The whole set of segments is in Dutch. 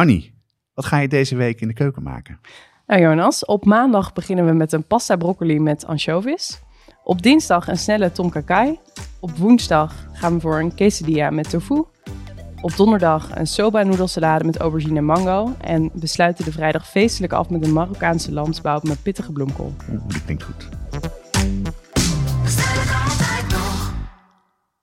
Annie, wat ga je deze week in de keuken maken? Nou Jonas, op maandag beginnen we met een pasta broccoli met anchovies. Op dinsdag een snelle tom kakai. Op woensdag gaan we voor een quesadilla met tofu. Op donderdag een soba noedelsalade met aubergine en mango. En we sluiten de vrijdag feestelijk af met een Marokkaanse lamsbouw met pittige bloemkool. Oeh, die klinkt goed.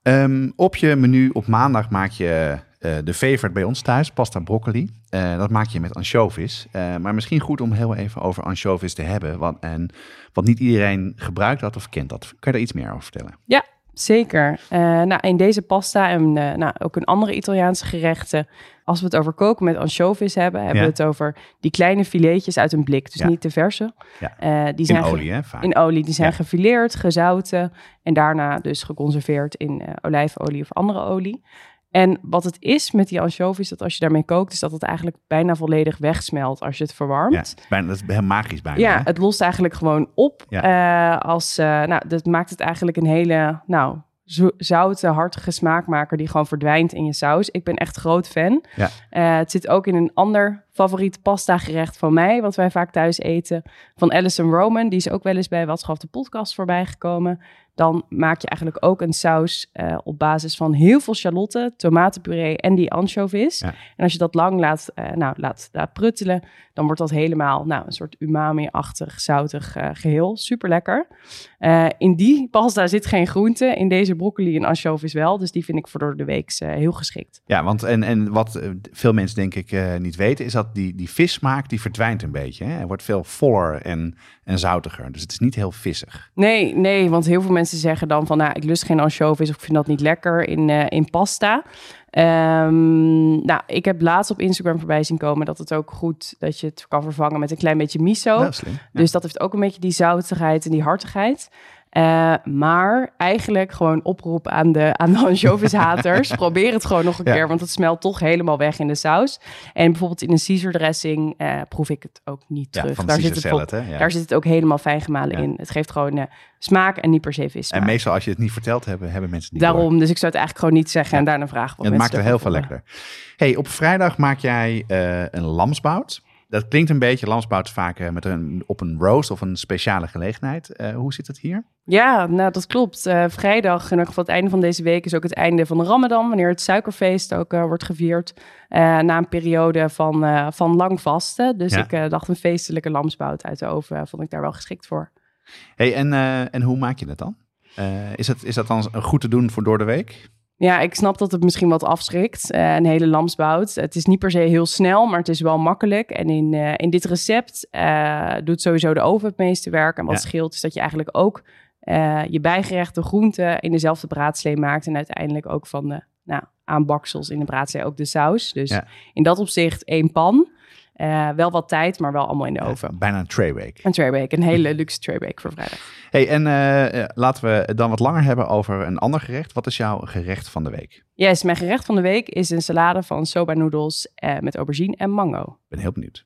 Ehm, op je menu op maandag maak je de favorite bij ons thuis, pasta broccoli. Uh, dat maak je met anchovies. Uh, maar misschien goed om heel even over anchovies te hebben. Want, en, want niet iedereen gebruikt dat of kent dat. Kan je daar iets meer over vertellen? Ja, zeker. nou, in deze pasta en nou, ook in andere Italiaanse gerechten... Als we het over koken met anchovies hebben, hebben we het over die kleine filetjes uit een blik. Dus niet de verse. Ja. die zijn in olie, hè? Vaak. In olie. Die zijn gefileerd, gezouten en daarna dus geconserveerd in olijfolie of andere olie. En wat het is met die anchovies, dat als je daarmee kookt, is dat het eigenlijk bijna volledig wegsmelt als je het verwarmt. Ja, bijna, dat is heel magisch bijna. Ja, het lost eigenlijk gewoon op. Ja. Uh, als, uh, nou, dat maakt het eigenlijk een hele, nou, zoute, hartige smaakmaker die gewoon verdwijnt in je saus. Ik ben echt groot fan. Ja. Uh, het zit ook in een ander favoriet pasta gerecht van mij, wat wij vaak thuis eten, van Alison Roman. Die is ook wel eens bij Watschaf de podcast voorbij gekomen dan maak je eigenlijk ook een saus uh, op basis van heel veel shalotten, tomatenpuree en die anchovies. En als je dat lang laat, uh, nou, laat, laat pruttelen, dan wordt dat helemaal nou, een soort umami-achtig, zoutig uh, geheel. Super lekker. in die pasta zit geen groente, in deze broccoli en anchovies wel. Dus die vind ik voor door de week heel geschikt. Ja, want en, en wat veel mensen denk ik niet weten, is dat die, die vissmaak die verdwijnt een beetje. Hè? Er wordt veel voller en, en zoutiger. Dus het is niet heel vissig. Nee, nee, want heel veel mensen mensen zeggen dan van, nou, ik lust geen anchovies of ik vind dat niet lekker in, uh, in pasta. Um, nou, ik heb laatst op Instagram voorbij zien komen dat het ook goed dat je het kan vervangen met een klein beetje miso. Dus dat heeft ook een beetje die zoutigheid en die hartigheid. Uh, maar eigenlijk gewoon oproep aan de, aan de. Probeer het gewoon nog een keer, want het smelt toch helemaal weg in de saus. En bijvoorbeeld in een Caesar dressing uh, proef ik het ook niet ja, terug. Daar zit, het daar zit het ook helemaal fijn gemalen in. Het geeft gewoon uh, smaak en niet per se vis. En meestal als je het niet verteld hebben, hebben mensen niet Daarom, dus ik zou het eigenlijk gewoon niet zeggen en daarna vragen. Wat het maakt er heel veel lekker. Hey, op vrijdag maak jij een lamsbout. Dat klinkt een beetje lamsbout vaak eh, met een, op een roast of een speciale gelegenheid. Uh, hoe zit het hier? Ja, nou dat klopt. Uh, vrijdag, in ieder geval het einde van deze week, is ook het einde van de Ramadan. Wanneer het suikerfeest ook wordt gevierd. na een periode van, van lang vasten. Dus ik dacht een feestelijke lamsbout uit de oven vond ik daar wel geschikt voor. Hey, en, en hoe maak je dat dan? is, het, is dat dan goed te doen voor door de week? Ja, ik snap dat het misschien wat afschrikt, uh, een hele lamsbout. Het is niet per se heel snel, maar het is wel makkelijk. En in, uh, in dit recept uh, doet sowieso de oven het meeste werk. En wat scheelt is dat je eigenlijk ook je bijgerechte groenten in dezelfde braadslee maakt. En uiteindelijk ook van de nou, aanbaksels in de braadslee ook de saus. Dus in dat opzicht één pan. Uh, wel wat tijd, maar wel allemaal in de oven. bijna een trayweek. Een trayweek, een hele luxe trayweek voor vrijdag. Hey, en uh, laten we dan wat langer hebben over een ander gerecht. Wat is jouw gerecht van de week? Yes, mijn gerecht van de week is een salade van soba noedels uh, met aubergine en mango. Ik ben heel benieuwd.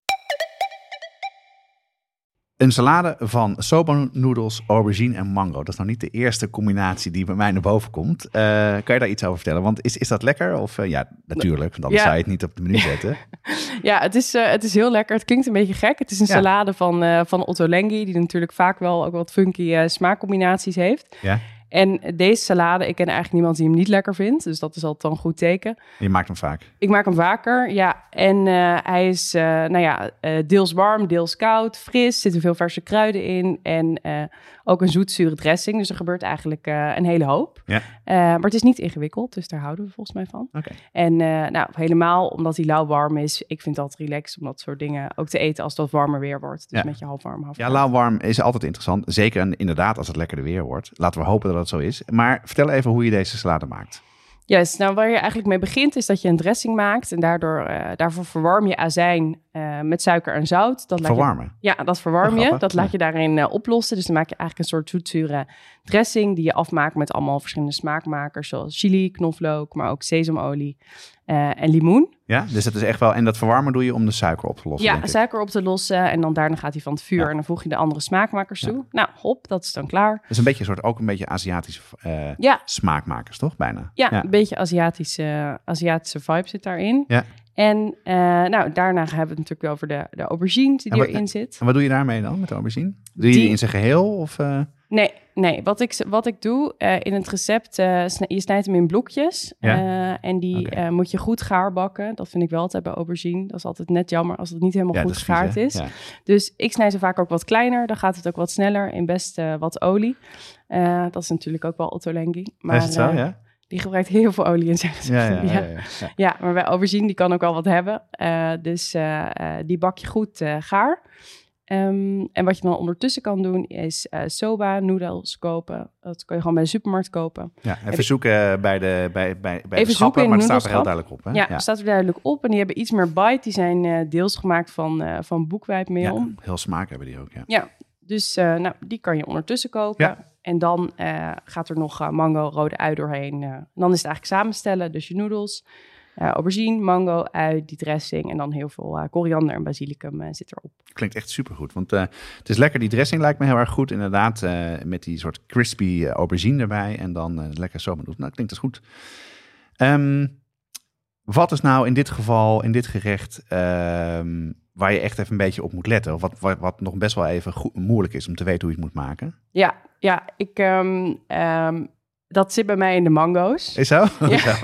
Een salade van soba noedels, aubergine en mango. Dat is nou niet de eerste combinatie die bij mij naar boven komt. Uh, kan je daar iets over vertellen? Want is, is dat lekker? Of uh, ja, natuurlijk, want anders zou je het niet op de menu zetten. ja, het is, uh, het is heel lekker. Het klinkt een beetje gek. Het is een salade van, van Otto Lengi, die natuurlijk vaak wel ook wat funky smaakcombinaties heeft. Ja. En deze salade, ik ken eigenlijk niemand die hem niet lekker vindt. Dus dat is altijd een goed teken. Je maakt hem vaak? Ik maak hem vaker, ja. En uh, hij is, uh, nou ja, uh, deels warm, deels koud, fris. Zitten veel verse kruiden in. En ook een zoetzure dressing. Dus er gebeurt eigenlijk een hele hoop. Ja. maar het is niet ingewikkeld, dus daar houden we volgens mij van. Okay. En nou, helemaal omdat die lauw warm is. Ik vind altijd relaxed om dat soort dingen ook te eten als het wat warmer weer wordt. Dus met je half warm, half Ja, lauw warm is altijd interessant. Zeker inderdaad als het lekkerder weer wordt. Laten we hopen dat het zo is. Maar vertel even hoe je deze salade maakt. Yes, nou waar je eigenlijk mee begint is dat je een dressing maakt en daardoor, uh, daarvoor verwarm je azijn uh, met suiker en zout. Dat verwarmen? Je, ja, dat verwarm je. Dat laat je daarin uh, oplossen. Dus dan maak je eigenlijk een soort zoetzure dressing die je afmaakt met allemaal verschillende smaakmakers zoals chili, knoflook, maar ook sesamolie en limoen. Ja, dus dat is echt wel. En dat verwarmen doe je om de suiker op te lossen. Ja, suiker op te lossen. En dan daarna gaat hij van het vuur. En dan voeg je de andere smaakmakers toe. Nou, hop, dat is dan klaar. Dat is een beetje een soort ook een beetje Aziatische uh, ja. smaakmakers, toch? Bijna. Ja, een beetje Aziatische, Aziatische vibe zit daarin. Ja. En uh, nou, daarna hebben we het natuurlijk wel over de, de aubergine die erin zit. En wat doe je daarmee dan met de aubergine? Doe je die, in zijn geheel? Of, uh... Nee, nee. Wat ik, wat ik doe uh, in het recept, uh, je snijdt hem in blokjes. Ja? Uh, en die okay. moet je goed gaar bakken. Dat vind ik wel altijd bij aubergine. Dat is altijd net jammer als het niet helemaal ja, goed gegaard is. Ja. Dus ik snij ze vaak ook wat kleiner. Dan gaat het ook wat sneller in best wat olie. dat is natuurlijk ook wel Otto Lengi. Maar, is het zo, ja? Die gebruikt heel veel olie in zijn ja, ja, ja, ja, ja. maar bij aubergine die kan ook wel wat hebben. dus die bak je goed gaar. Um, en wat je dan ondertussen kan doen is uh, soba noedels kopen. Dat kan je gewoon bij de supermarkt kopen. Ja, even zoeken bij de, bij, bij, bij even de schappen, maar het staat er heel duidelijk op. Hè? Ja, ja, staat er duidelijk op. En die hebben iets meer bite. Die zijn uh, deels gemaakt van, uh, van boekwijpmeel. Ja, heel smaak hebben die ook, ja. Ja, dus nou, die kan je ondertussen kopen. Ja. En dan gaat er nog mango, rode ui doorheen. dan is het eigenlijk samenstellen. Dus je noedels, uh, aubergine, mango, ui, die dressing en dan heel veel uh, koriander en basilicum uh, zit erop. Klinkt echt supergoed, want het is lekker. Die dressing lijkt me heel erg goed, inderdaad, met die soort crispy aubergine erbij en dan lekker doen. Nou, klinkt dus goed. Um, wat is nou in dit geval, in dit gerecht, um, waar je echt even een beetje op moet letten? Of wat, wat, wat nog best wel even goed, moeilijk is om te weten hoe je het moet maken? Ja, ja ik... Um, dat zit bij mij in de mango's. Is zo? Ja.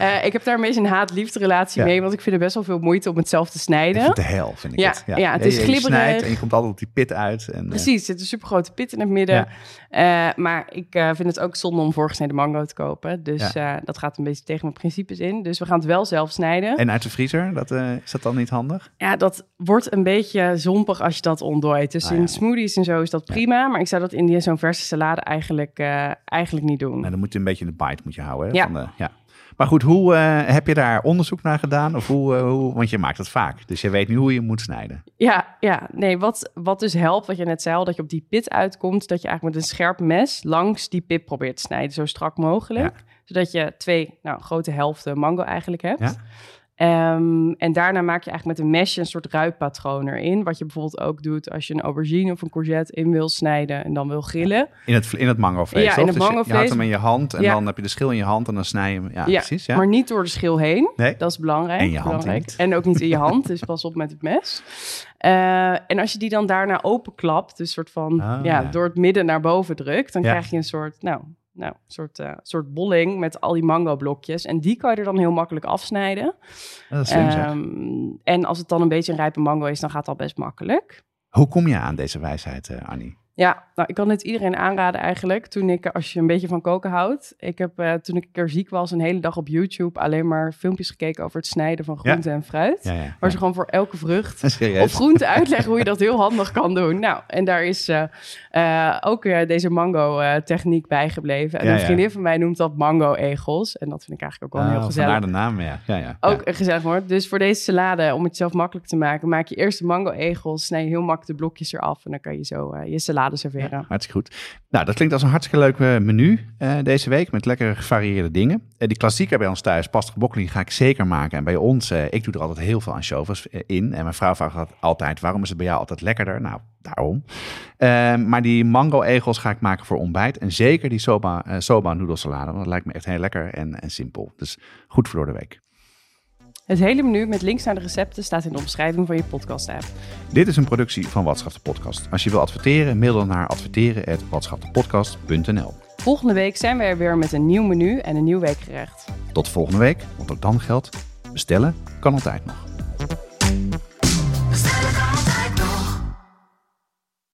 uh, ik heb daar een beetje een haat-liefde relatie mee, want ik vind er best wel veel moeite om het zelf te snijden. De hel, vind ik ja, het. Ja, ja het is je, glibberig. en je komt altijd op die pit uit. En, eh, Precies, er zit een supergrote pit in het midden. Uh, maar ik vind het ook zonde om voorgesneden mango te kopen. Dus dat gaat een beetje tegen mijn principes in. Dus we gaan het wel zelf snijden. En uit de vriezer, dat, is dat dan niet handig? Ja, dat wordt een beetje zompig als je dat ontdooit. Dus ah, in smoothies en zo is dat prima. Maar ik zou dat in zo'n verse salade eigenlijk, eigenlijk niet doen. Nou, dan moet je een beetje in de bite moet je houden. Hè? Van de, ja. Maar goed, hoe uh, heb je daar onderzoek naar gedaan? Of hoe, uh, hoe, want je maakt het vaak, dus je weet nu hoe je moet snijden. Ja, ja nee, wat, wat dus helpt, wat je net zei al, dat je op die pit uitkomt, dat je eigenlijk met een scherp mes langs die pit probeert te snijden, zo strak mogelijk. Zodat je twee nou, grote helften mango eigenlijk hebt. Ja. Um, en daarna maak je eigenlijk met een mesje een soort ruitpatroon erin. Wat je bijvoorbeeld ook doet als je een aubergine of een courgette in wil snijden en dan wil grillen. In het, in het mangovlees, Ja, in het dus Je, houdt hem in je hand en dan heb je de schil in je hand en dan snij je hem. Ja, ja precies. Ja. Maar niet door de schil heen. Nee. Dat is belangrijk. En je hand belangrijk. En ook niet in je hand, dus pas op met het mes. Uh, en als je die dan daarna openklapt, dus soort van oh, ja, door het midden naar boven drukt, dan krijg je een soort, nou, nou, een soort, uh, soort bolling met al die mango blokjes. En die kan je er dan heel makkelijk afsnijden. Dat is slim, um, en als het dan een beetje een rijpe mango is, dan gaat dat best makkelijk. Hoe kom je aan deze wijsheid, uh, Annie? Ja, nou, ik kan het iedereen aanraden eigenlijk. Toen ik, als je een beetje van koken houdt. Ik heb uh, toen ik een keer ziek was, een hele dag op YouTube alleen maar filmpjes gekeken over het snijden van groente en fruit. Ja, ja, waar ze gewoon voor elke vrucht of groente uitleggen hoe je dat heel handig kan doen. Nou, en daar is uh, uh, ook deze mango-techniek bijgebleven. En een vriendin van mij noemt dat mango-egels. En dat vind ik eigenlijk ook wel heel ah, gezellig. Vandaar de naam, ja. ja, ja ook een gezellig woord. Dus voor deze salade, om het zelf makkelijk te maken, maak je eerst de mango-egels. Snij je heel makkelijk de blokjes eraf. En dan kan je zo je salade serveren. hartstikke goed. Nou, dat klinkt als een hartstikke leuk eh, menu uh, deze week met lekker gevarieerde dingen. Uh, die klassieker bij ons thuis, pasta broccoli, ga ik zeker maken. En bij ons, ik doe er altijd heel veel anchovies in. En mijn vrouw vraagt altijd, waarom is het bij jou altijd lekkerder? Nou, daarom. maar die mango-egels ga ik maken voor ontbijt. En zeker die soba, soba noedelsalade, want dat lijkt me echt heel lekker en, en simpel. Dus goed voor de week. Het hele menu met links naar de recepten staat in de omschrijving van je podcast-app. Dit is een productie van Watschaf de Podcast. Als je wil adverteren, mail dan naar adverteren.watschaftepodcast.nl Volgende week zijn we er weer met een nieuw menu en een nieuw weekgerecht. Tot volgende week, want ook dan geldt, bestellen kan altijd nog.